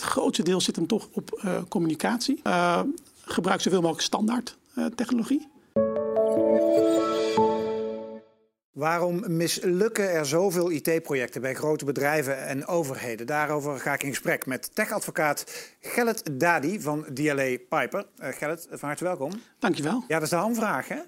het grootste deel zit hem toch op uh, communicatie. Uh, gebruik zoveel mogelijk standaard uh, technologie. Waarom mislukken er zoveel IT-projecten bij grote bedrijven en overheden? Daarover ga ik in gesprek met techadvocaat Gellet Dadi van DLA Piper. Uh, Gellet, van harte welkom. Dankjewel. Ja, dat is de hamvraag, hè?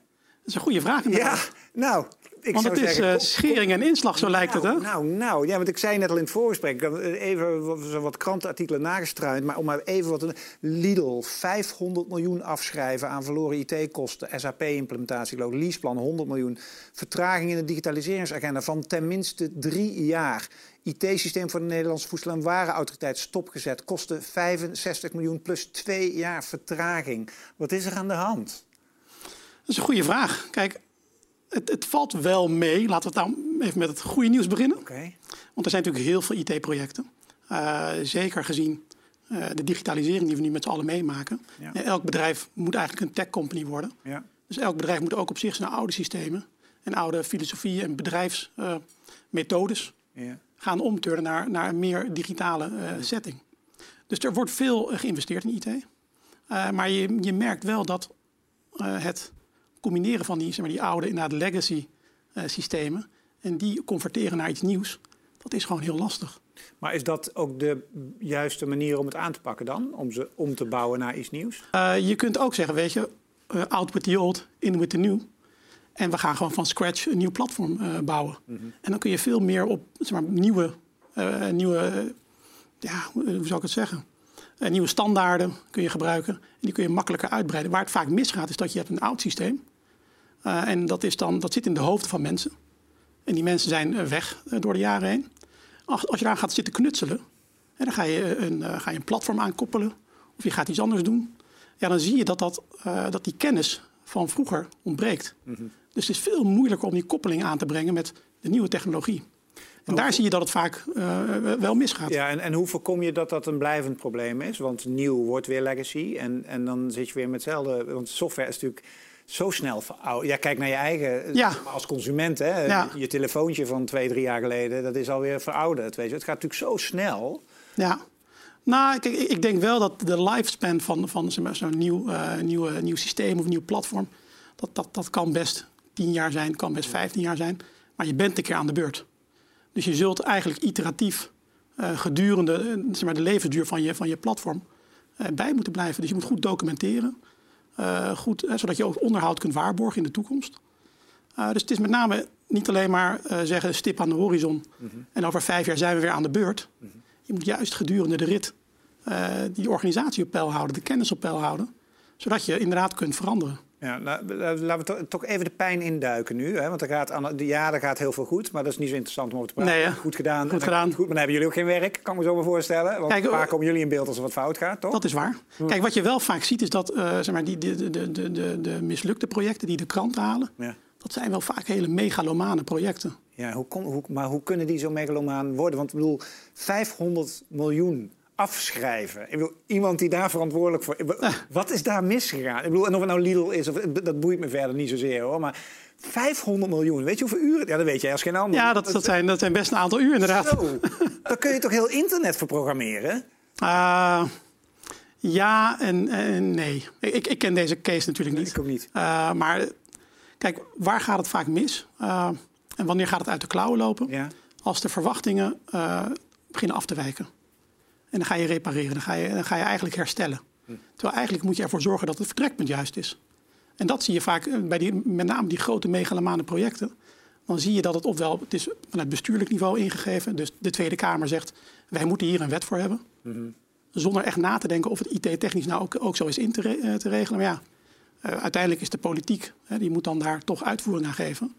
Dat is een goede vraag. Ja, nou, ik want het is zeggen, uh, schering en inslag, zo lijkt nou, het, hè? Nou, nou, ja, want ik zei net al in het voorgesprek, ik heb even wat, krantenartikelen nagestruind, maar om maar even wat... Lidl, 500 miljoen afschrijven aan verloren IT-kosten, SAP-implementatie, leaseplan 100 miljoen, vertraging in de digitaliseringsagenda van tenminste drie jaar. IT-systeem voor de Nederlandse Voedsel- en Warenautoriteit stopgezet, kosten 65 miljoen plus twee jaar vertraging. Wat is er aan de hand? Dat is een goede vraag. Kijk, het, het, valt wel mee. Laten we het nou even met het goede nieuws beginnen. Okay. Want er zijn natuurlijk heel veel IT-projecten. Uh, zeker gezien uh, de digitalisering die we nu met z'n allen meemaken. Ja. Elk bedrijf moet eigenlijk een tech-company worden. Ja. Dus elk bedrijf moet ook op zich zijn oude systemen en oude filosofieën en bedrijfsmethodes uh, ja. gaan omturnen naar, naar een meer digitale setting. Dus er wordt veel geïnvesteerd in IT. maar je, je merkt wel dat het combineren van die, zeg maar, die oude inderdaad legacy uh, systemen en die converteren naar iets nieuws, dat is gewoon heel lastig. Maar is dat ook de juiste manier om het aan te pakken dan? Om ze om te bouwen naar iets nieuws? Uh, je kunt ook zeggen, weet je, uh, out with the old, in with the new. En we gaan gewoon van scratch een nieuw platform bouwen. Mhm. Mm -hmm. En dan kun je veel meer op zeg maar, nieuwe, nieuwe ja, hoe zou ik het zeggen? nieuwe standaarden kun je gebruiken. En die kun je makkelijker uitbreiden. Waar het vaak misgaat is dat je hebt een oud systeem. Uh, en dat, is dan, dat zit in de hoofden van mensen. En die mensen zijn uh, weg uh, door de jaren heen. Als, als je daar gaat zitten knutselen, en dan ga je, een, ga je een platform aankoppelen of je gaat iets anders doen. Ja, dan zie je dat, dat, dat die kennis van vroeger ontbreekt. Mhm. Mm -hmm. Dus het is veel moeilijker om die koppeling aan te brengen met de nieuwe technologie. En daar zie je dat het vaak wel misgaat. Ja, en, en hoe voorkom je dat dat een blijvend probleem is? Want nieuw wordt weer legacy en, en dan zit je weer met hetzelfde. Want software is natuurlijk zo snel verouderd. Ja, kijk naar je eigen ja. als consument. Hè? Ja. Je telefoontje van twee, drie jaar geleden, dat is alweer verouderd. Weet je? Het gaat natuurlijk zo snel. Ja. Nou, kijk, ik denk wel dat de lifespan van, van zo'n nieuw, uh, nieuw, nieuw systeem of nieuw platform... Dat, dat, dat kan best tien jaar zijn, kan best vijftien jaar zijn. Maar je bent een keer aan de beurt. Dus je zult eigenlijk iteratief uh, gedurende zeg maar, de levensduur van je, van je platform bij moeten blijven. Dus je moet goed documenteren. Uh, goed, hè, zodat je ook onderhoud kunt waarborgen in de toekomst. Uh, dus het is met name niet alleen maar zeggen stip aan de horizon mm -hmm. en over vijf jaar zijn we weer aan de beurt. Mm -hmm. Je moet juist gedurende de rit die organisatie op peil houden, de kennis op peil houden, zodat je inderdaad kunt veranderen. Ja, laten we to toch even de pijn induiken nu. Hè? Want er gaat aan, ja, er gaat heel veel goed, maar dat is niet zo interessant om over te praten. Nee, ja. Goed gedaan. Goed gedaan. Goed, maar dan hebben jullie ook geen werk, kan ik me zo maar voorstellen. Want Kijk, vaak komen jullie in beeld als er wat fout gaat, toch? Dat is waar. Hm. Kijk, wat je wel vaak ziet is dat uh, zeg maar, die, de, de, de, de, de mislukte projecten die de krant halen... Ja. dat zijn wel vaak hele megalomane projecten. Ja, hoe kon, hoe, maar hoe kunnen die zo megalomaan worden? Want ik bedoel, 500 miljoen afschrijven. Ik bedoel, iemand die daar verantwoordelijk voor... Ah. Wat is daar misgegaan? Ik bedoel, en of het nou Lidl is, of, dat boeit me verder niet zozeer hoor. Maar 500 miljoen, weet je hoeveel uren? Ja, dat weet jij als geen ander. Ja, dat, dat, zijn, dat zijn best een aantal uur inderdaad. Zo, daar kun je toch heel internet voor programmeren? Uh, ja en, en nee. Ik, ik, ken deze case natuurlijk niet. Ik ook niet. Uh, maar kijk, waar gaat het vaak mis? Uh, en wanneer gaat het uit de klauwen lopen? Ja. Als de verwachtingen beginnen af te wijken. En dan ga je repareren, dan ga je, dan ga je eigenlijk herstellen. Terwijl eigenlijk moet je ervoor zorgen dat het vertrekpunt juist is. En dat zie je vaak bij die, met name die grote megalomane projecten. Dan zie je dat het ofwel, het is vanuit bestuurlijk niveau ingegeven. Dus de Tweede Kamer zegt, wij moeten hier een wet voor hebben. Zonder echt na te denken of het IT-technisch nou ook, ook zo is in te, te regelen. Maar ja, uh, uiteindelijk is de politiek, hè, die moet dan daar toch uitvoering aan geven.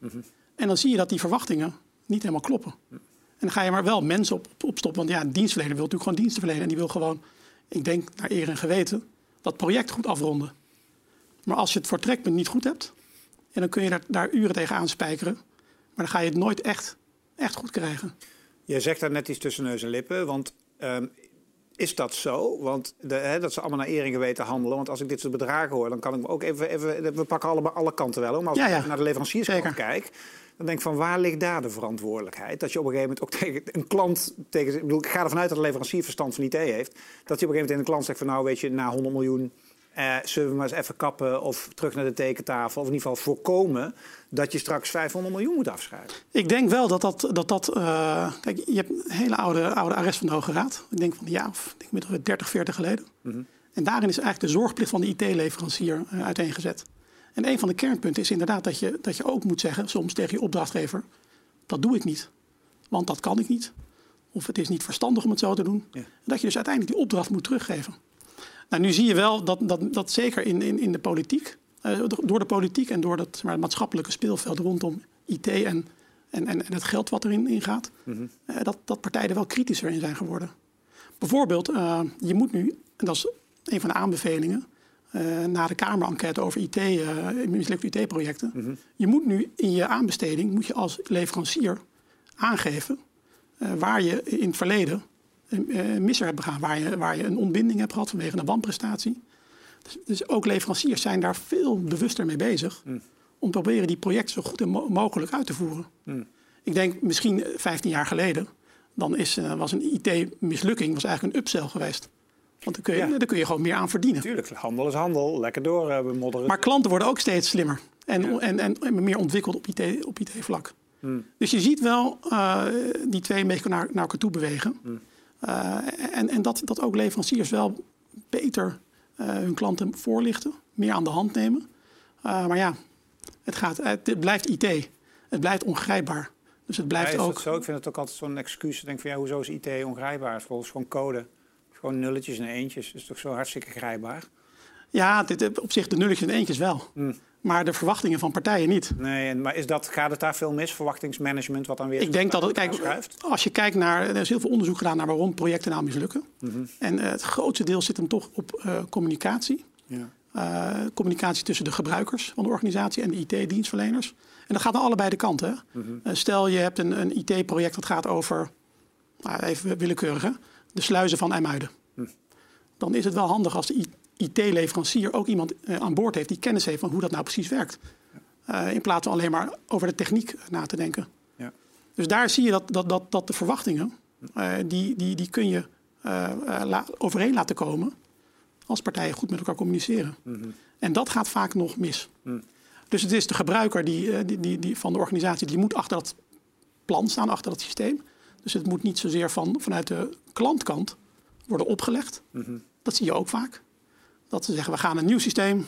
En dan zie je dat die verwachtingen niet helemaal kloppen. En dan ga je maar wel mensen op, op, opstoppen. Want ja, een dienstverlener wil natuurlijk gewoon diensten verlenen. En die wil gewoon, ik denk naar eer en geweten, dat project goed afronden. Maar als je het vertrekpunt niet goed hebt, en dan kun je daar, daar uren tegen aanspijkeren. Maar dan ga je het nooit echt, echt goed krijgen. Je zegt daar net iets tussen neus en lippen. Want um, is dat zo? Want de, hè, dat ze allemaal naar eer en geweten handelen. Want als ik dit soort bedragen hoor, dan kan ik me ook even... even we pakken allemaal alle kanten wel. Maar als ja, ja. ik naar de leverancierskant kijk... Dan denk ik van waar ligt daar de verantwoordelijkheid? Dat je op een gegeven moment ook tegen een klant, tegen, ik, bedoel, ik ga ervan uit dat de leverancier verstand van IT heeft, dat je op een gegeven moment tegen een klant zegt van nou weet je, na 100 miljoen eh, zullen we maar eens even kappen of terug naar de tekentafel. Of in ieder geval voorkomen dat je straks 500 miljoen moet afschrijven. Ik denk wel dat dat... dat, dat uh, kijk, je hebt een hele oude, oude arrest van de Hoge Raad. Ik denk van ja, of ik denk 30, 40 geleden. Mm -hmm. En daarin is eigenlijk de zorgplicht van de IT-leverancier uh, uiteengezet. En een van de kernpunten is inderdaad dat je, dat je ook moet zeggen, soms tegen je opdrachtgever, dat doe ik niet. Want dat kan ik niet. Of het is niet verstandig om het zo te doen. Ja. Dat je dus uiteindelijk die opdracht moet teruggeven. Nou, nu zie je wel dat, dat, dat zeker in, in, in de politiek, uh, door de politiek en door dat, maar, het maatschappelijke speelveld rondom IT en, en, en, en het geld wat erin in gaat, mm -hmm. uh, dat, dat partijen er wel kritischer in zijn geworden. Bijvoorbeeld, uh, je moet nu, en dat is een van de aanbevelingen, uh, na de Kamerenquête over IT, uh, mislukte IT-projecten. Mm -hmm. Je moet nu in je aanbesteding moet je als leverancier aangeven uh, waar je in het verleden een misser hebt begaan, waar je, waar je een ontbinding hebt gehad vanwege een wanprestatie. Dus, dus ook leveranciers zijn daar veel bewuster mee bezig mm. om te proberen die projecten zo goed mo mogelijk uit te voeren. Mm. Ik denk misschien 15 jaar geleden, dan is, was een IT-mislukking was eigenlijk een upsell geweest. Want dan kun, je, ja. dan kun je gewoon meer aan verdienen. Tuurlijk, handel is handel. Lekker door uh, modderen. Maar klanten worden ook steeds slimmer. En, ja. en, en, en, meer ontwikkeld op IT-vlak. Op IT hmm. Dus je ziet wel uh, die twee een beetje naar, naar elkaar toe bewegen. Hmm. Uh, en en dat, dat ook leveranciers wel beter hun klanten voorlichten. Meer aan de hand nemen. maar ja, het, gaat, het blijft IT. Het blijft ongrijpbaar. Dus het blijft ja, ook... zo? Ik vind het ook altijd zo'n excuus. Ik denk van ja, hoezo is IT ongrijpbaar? Volgens gewoon code. Gewoon nulletjes en eentjes. Dat is toch zo hartstikke grijpbaar? Ja, dit, op zich de nulletjes en eentjes wel. Mm. Maar de verwachtingen van partijen niet. Nee, maar is dat, gaat het daar veel mis, verwachtingsmanagement, wat dan weer... Ik denk dat het, kijk, als je kijkt naar, er is heel veel onderzoek gedaan naar waarom projecten nou mislukken. Mm -hmm. En uh, het grootste deel zit hem toch op uh, communicatie. Ja. Uh, communicatie tussen de gebruikers van de organisatie en de IT-dienstverleners. En dat gaat naar allebei de kanten. Mm -hmm. stel je hebt een, een IT-project dat gaat over, nou, even willekeurig hè, de sluizen van IJmuiden. Hm. Dan is het wel handig als de IT-leverancier ook iemand uh, aan boord heeft die kennis heeft van hoe dat nou precies werkt. Uh, in plaats van alleen maar over de techniek na te denken. Ja. Dus daar zie je dat, dat, dat, dat de verwachtingen, uh, die, die, die kun je la overeen laten komen als partijen goed met elkaar communiceren. Mm -hmm. En dat gaat vaak nog mis. Mm. Dus het is de gebruiker die, die, die, die, van de organisatie, die moet achter dat plan staan, achter dat systeem. Dus het moet niet zozeer van, vanuit de klantkant worden opgelegd. Mm -hmm. Dat zie je ook vaak. Dat ze zeggen, we gaan een nieuw systeem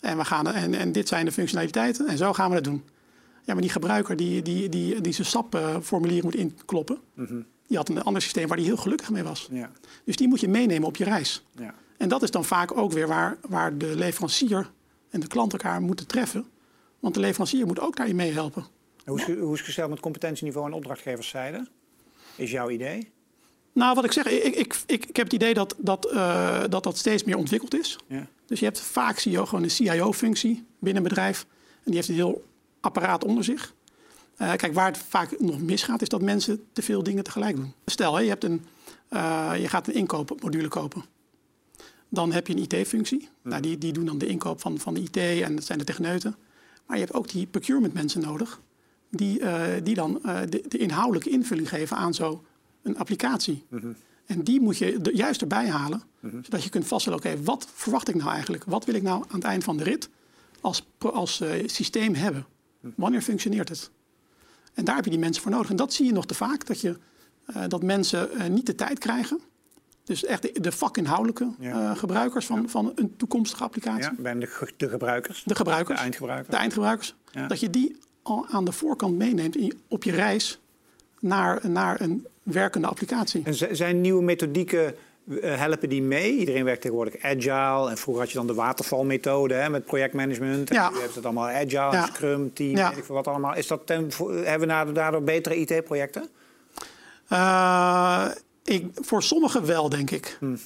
en, we gaan, en, en dit zijn de functionaliteiten en zo gaan we het doen. Ja, maar die gebruiker die, die, die, die zijn SAP-formulier moet inkloppen... Mm -hmm. die had een ander systeem waar hij heel gelukkig mee was. Ja. Dus die moet je meenemen op je reis. Ja. En dat is dan vaak ook weer waar, waar de leverancier en de klant elkaar moeten treffen. Want de leverancier moet ook daarin meehelpen. Hoe is, hoe is gesteld met competentieniveau en opdrachtgeverszijde? Is jouw idee? Nou, wat ik zeg, ik, ik, ik, ik heb het idee dat dat, uh, dat dat steeds meer ontwikkeld is. Ja. Dus je hebt vaak zie je gewoon een CIO-functie binnen een bedrijf. En die heeft een heel apparaat onder zich. Uh, kijk, waar het vaak nog misgaat, is dat mensen te veel dingen tegelijk doen. Stel, hè, je, hebt een, uh, je gaat een inkoopmodule kopen. Dan heb je een IT-functie. Ja. Nou, die, die doen dan de inkoop van, van de IT en dat zijn de techneuten. Maar je hebt ook die procurement mensen nodig. Die, uh, die dan de, de, inhoudelijke invulling geven aan zo'n applicatie. Mm -hmm. En die moet je juist erbij halen, mm -hmm. zodat je kunt vaststellen: oké, okay, wat verwacht ik nou eigenlijk? Wat wil ik nou aan het eind van de rit als, als uh, systeem hebben? Wanneer functioneert het? En daar heb je die mensen voor nodig. En dat zie je nog te vaak, dat, je, dat mensen niet de tijd krijgen. Dus echt de, de vakinhoudelijke ja. gebruikers van, ja. van een toekomstige applicatie. Ja, bij de, de gebruikers. De gebruikers. De eindgebruikers. De eindgebruikers. Ja. Dat je die al aan de voorkant meeneemt in, op je reis naar, naar een werkende applicatie. En zijn nieuwe methodieken helpen die mee? Iedereen werkt tegenwoordig agile. En vroeger had je dan de watervalmethode hè, met projectmanagement. Ja. En nu hebben ze het allemaal agile, ja. Scrum, team, ja. weet ik wat allemaal. Is dat ten, hebben we daardoor betere IT-projecten? Uh, ik, voor sommigen wel, denk ik. Hmm.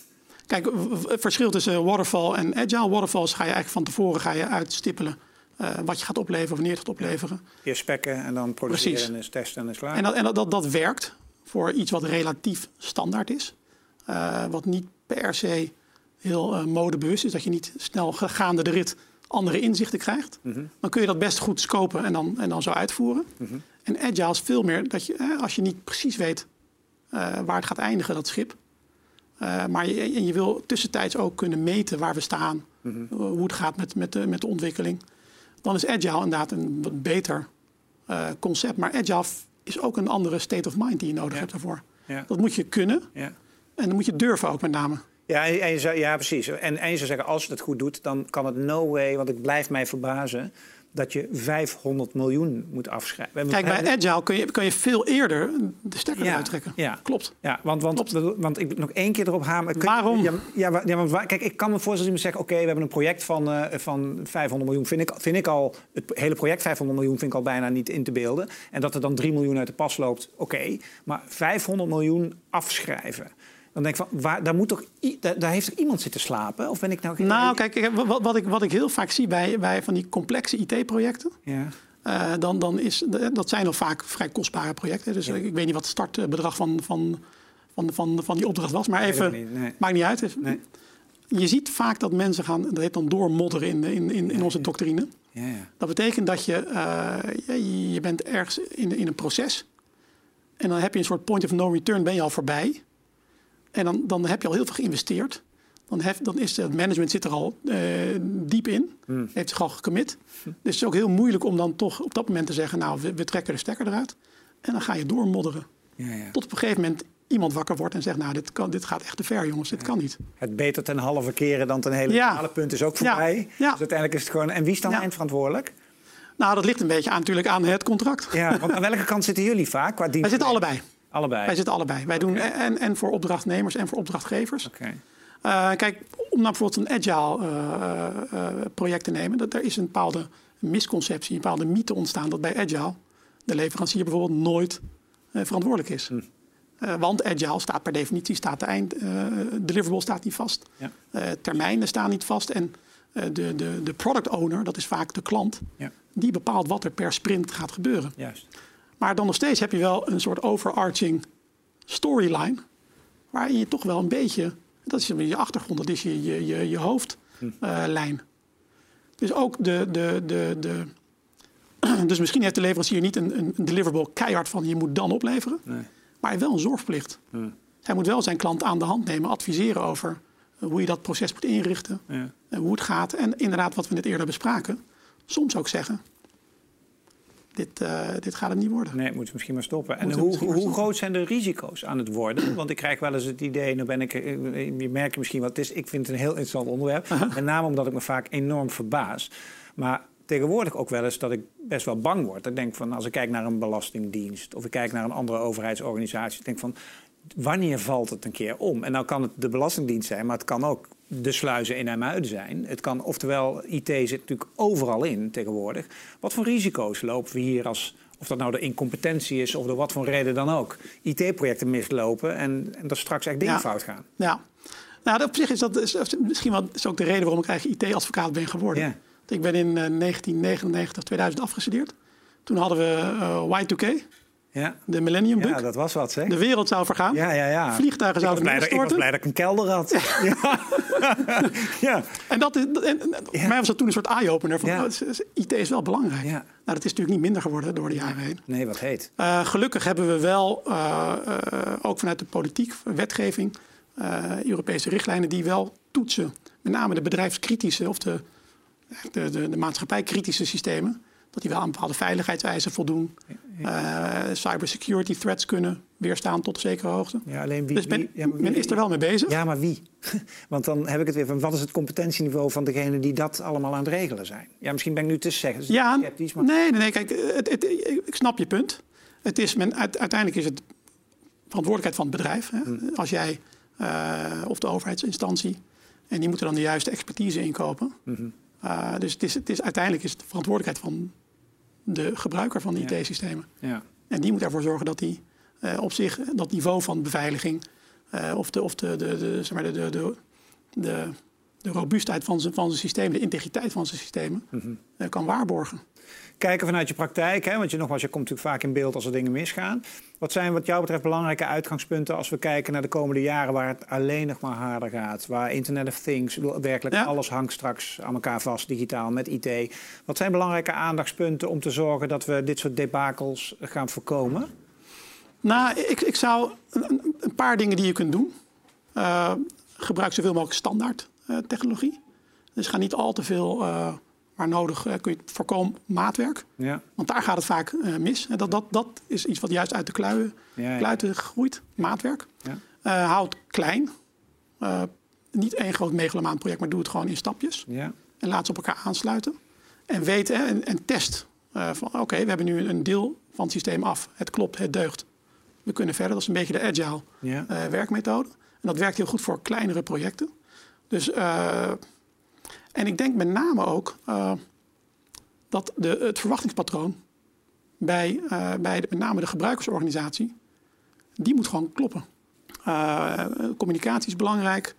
Kijk, het verschil tussen waterfall en agile. Waterfalls ga je eigenlijk van tevoren ga je uitstippelen. Uh, wat je gaat opleveren, wanneer het gaat opleveren. Je spekken en dan produceren Precies. en testen en is klaar. En dat, en dat, dat, dat werkt voor iets wat relatief standaard is. Uh, wat niet per se heel uh, modebewust is. Dat je niet snel gaande de rit andere inzichten krijgt, dan kun je dat best goed scopen en dan, en dan zo uitvoeren. En agile is veel meer dat je, eh, als je niet precies weet eh, waar het gaat eindigen, dat schip. eh, maar je, en je wil tussentijds ook kunnen meten waar we staan, eh, hoe het gaat met, met, de, met de ontwikkeling. Dan is agile inderdaad een wat beter eh, concept. Maar agile is ook een andere state of mind die je nodig Ja. hebt daarvoor. Ja. Dat moet je kunnen Ja. en dan moet je durven ook met name. Ja, en je zou, ja, precies. En, en je zou zeggen, als je het goed doet, dan kan het no way, want ik blijf mij verbazen, dat je 500 miljoen moet afschrijven. Kijk, bij agile kun je, kun je veel eerder de stekker Ja, eruit trekken. ja. Klopt. Ja, want, want, want ik nog één keer erop je- Waarom? Ja, ja, wa- ja, want kijk, ik kan me voorstellen dat iemand zegt... oké, we hebben een project van, eh, van 500 miljoen. Vind ik, vind ik al, het hele project 500 miljoen vind ik al bijna niet in te beelden. En dat er dan 3 miljoen uit de pas loopt, oké. Maar 500 miljoen afschrijven... Dan denk ik van, waar, daar, moet toch, daar, daar heeft toch iemand zitten slapen? Of ben ik nou... Nou, kijk, wat, wat, ik, wat ik heel vaak zie bij, bij van die complexe IT-projecten... Ja, eh, dan, dan is, dat zijn al vaak vrij kostbare projecten. Dus ik weet niet wat het startbedrag van, van, van, van, van die opdracht was. Maar even, niet, nee. maakt niet uit. Dus Nee. Je ziet vaak dat mensen gaan, dat heet dan doormodderen in, in, in, in onze doctrine. ja, ja. Dat betekent dat je, eh, je, je bent ergens in, in een proces. En dan heb je een soort point of no return, ben je al voorbij. En dan, dan heb je al heel veel geïnvesteerd. Dan, hef, dan is het management zit er al eh, diep in. Heeft zich al gecommit. Dus het is ook heel moeilijk om dan toch op dat moment te zeggen... nou, we, we trekken de stekker eruit. En dan ga je doormodderen. ja, ja. Tot op een gegeven moment iemand wakker wordt en zegt... nou, dit, kan, dit gaat echt te ver, jongens. Dit kan niet. Het beter ten halve keren dan ten hele Ja. punt is ook voorbij. Ja. Dus uiteindelijk is het gewoon... En wie is dan eindverantwoordelijk? Nou, dat ligt een beetje aan, natuurlijk aan het contract. Ja, want aan welke kant zitten jullie vaak? Qua Wij zitten allebei. Allebei. Wij zitten allebei. Wij doen en, en voor opdrachtnemers en voor opdrachtgevers. Oké. Eh, kijk, om nou bijvoorbeeld een agile eh, eh, project te nemen, dat, er is een bepaalde misconceptie, een bepaalde mythe ontstaan dat bij agile de leverancier bijvoorbeeld nooit verantwoordelijk is. Eh, want agile staat per definitie, staat de eind, deliverable staat niet vast. Ja. Termijnen staan niet vast. En de, de, de product owner, dat is vaak de klant, Ja, die bepaalt wat er per sprint gaat gebeuren. juist. Maar dan nog steeds heb je wel een soort overarching storyline. Waarin je toch wel een beetje. Dat is je achtergrond, dat is je, je, je, je hoofdlijn. dus ook de, de, de, de. Dus misschien heeft de leverancier niet een, een deliverable keihard van je moet dan opleveren. Nee. Maar hij heeft wel een zorgplicht. Hij moet wel zijn klant aan de hand nemen, adviseren over hoe je dat proces moet inrichten. Ja. En hoe het gaat. En inderdaad, wat we net eerder bespraken. Soms ook zeggen. Dit, eh, dit gaat het niet worden. Nee, moeten we misschien maar stoppen. En hoe, hoe stoppen. groot zijn de risico's aan het worden? Want ik krijg wel eens het idee, nu ben ik, eh, je merkt misschien wat het is. Ik vind het een heel interessant onderwerp. Met name omdat ik me vaak enorm verbaas. Maar tegenwoordig ook wel eens dat ik best wel bang word. Ik denk van, als ik kijk naar een belastingdienst of ik kijk naar een andere overheidsorganisatie, ik denk van, wanneer valt het een keer om? En nou kan het de Belastingdienst zijn, maar het kan ook de sluizen in Muiden zijn. Het kan, oftewel, IT zit natuurlijk overal in tegenwoordig. Wat voor risico's lopen we hier als, of dat nou de incompetentie is of door wat voor reden dan ook, IT-projecten mislopen en, en dat straks echt dingen Ja. fout gaan? Ja. Nou, op zich is dat is, is misschien wel is ook de reden waarom ik eigenlijk IT-advocaat ben geworden. Ja. Ik ben in eh, 1999, 2000 afgestudeerd. Toen hadden we eh, Y2K, Ja, de Millennium Bug. ja dat was wat, zeg. De wereld zou vergaan. Ja, ja, ja. Vliegtuigen zouden dat, ik was neerstorten. blij dat ik een kelder had. Ja. ja. En dat is, en, mij was dat toen een soort eye-opener. Van, Ja. oh, is- IT is wel belangrijk. Ja. Nou, dat is natuurlijk niet minder geworden door de jaren heen. Nee, wat heet. Eh, gelukkig hebben we wel, eh, eh, ook vanuit de politiek, wetgeving, Europese richtlijnen die wel toetsen. Met name de bedrijfskritische of de, de, de, de maatschappijkritische systemen. Dat die wel aan bepaalde veiligheidseisen voldoen. Eh, cybersecurity threats kunnen weerstaan tot een zekere hoogte. Ja, alleen wie, Dus men, wie- ja, maar wie- men is er wel mee bezig. Ja, maar wie? Want dan heb ik het weer van wat is het competentieniveau van degene die dat allemaal aan het regelen zijn? Ja, misschien ben ik nu te zeggen. Ja, sceptisch, maar nee, nee, nee, kijk, het, het, ik snap je punt. Het is men, uite- uiteindelijk is het verantwoordelijkheid van het bedrijf. Hè? Hmm. Als jij, eh, of de overheidsinstantie, en die moeten dan de juiste expertise inkopen. Mhm. Eh, dus het is, het is, uiteindelijk is het de verantwoordelijkheid van de gebruiker van de Ja. IT-systemen. ja. En die moet ervoor zorgen dat die eh, op zich dat niveau van beveiliging, eh, of, de, of de, de, de, zeg maar de, de, de, de, de robuustheid van zijn, van zijn systeem, de integriteit van zijn systemen, eh, kan waarborgen. Kijken vanuit je praktijk, hè? want je, nogmaals, je komt natuurlijk vaak in beeld als er dingen misgaan. Wat zijn wat jou betreft belangrijke uitgangspunten als we kijken naar de komende jaren waar het alleen nog maar harder gaat? Waar Internet of Things, werkelijk Ja. alles hangt straks aan elkaar vast digitaal met IT. Wat zijn belangrijke aandachtspunten om te zorgen dat we dit soort debakels gaan voorkomen? Nou, ik, ik zou een- een, paar dingen die je kunt doen. Eh, gebruik zoveel mogelijk standaard technologie. Dus ga niet al te veel, eh, waar nodig, eh, kun je voorkomen maatwerk. Ja, Want daar gaat het vaak eh, mis. Dat, dat, dat is iets wat juist uit de kluien, ja, ja. kluiten groeit, maatwerk. Ja. Eh, hou het klein. Eh, niet één groot megalomaan project, maar doe het gewoon in stapjes. ja. En laat ze op elkaar aansluiten. En weet hè, en, en test eh, van oké, we hebben nu een deel van het systeem af. Het klopt, het deugt. We kunnen verder. Dat is een beetje de agile ja. eh, werkmethode. En dat werkt heel goed voor kleinere projecten. Dus, eh, en ik denk met name ook eh, dat de, het verwachtingspatroon bij, eh, bij de, met name de gebruikersorganisatie, die moet gewoon kloppen. Communicatie is belangrijk,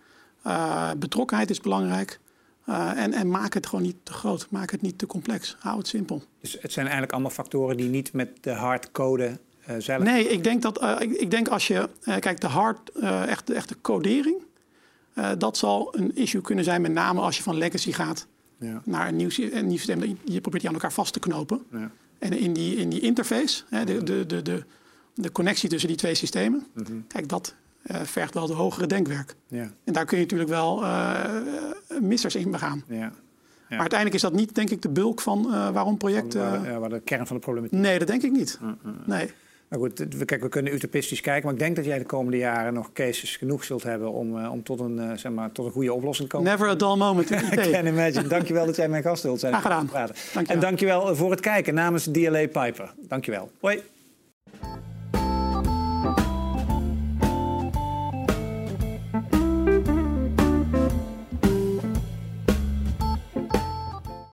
betrokkenheid is belangrijk. En, en maak het gewoon niet te groot, maak het niet te complex. Hou het simpel. Dus het zijn eigenlijk allemaal factoren die niet met de hardcode zelf... Nee, ik denk dat ik, ik denk als je eh, kijk de hard eh, echt, de echte codering, eh, dat zal een issue kunnen zijn, met name als je van legacy gaat Ja. naar een nieuw, een nieuw systeem. Je, je probeert die aan elkaar vast te knopen. Ja. En in die, in die interface, hè, de, de, de, de, de connectie tussen die twee systemen, Mhm. kijk, dat eh, vergt wel de hogere denkwerk. Ja. En daar kun je natuurlijk wel eh, missers in begaan. Ja. Maar uiteindelijk is dat niet, denk ik, de bulk van waarom projecten. Waar, ja, waar de kern van de problematiek nee, dat denk ik niet. Nee. Nou goed, kijk, we kunnen utopistisch kijken, maar ik denk dat jij de komende jaren nog cases genoeg zult hebben om, eh, om tot, een, eh, zeg maar, tot een goede oplossing te komen. Never a dull moment I can imagine. Dankjewel dat jij mijn gast wilt zijn. Graag gedaan. Dankjewel. En dankjewel voor het kijken namens DLA Piper. Dankjewel. Hoi.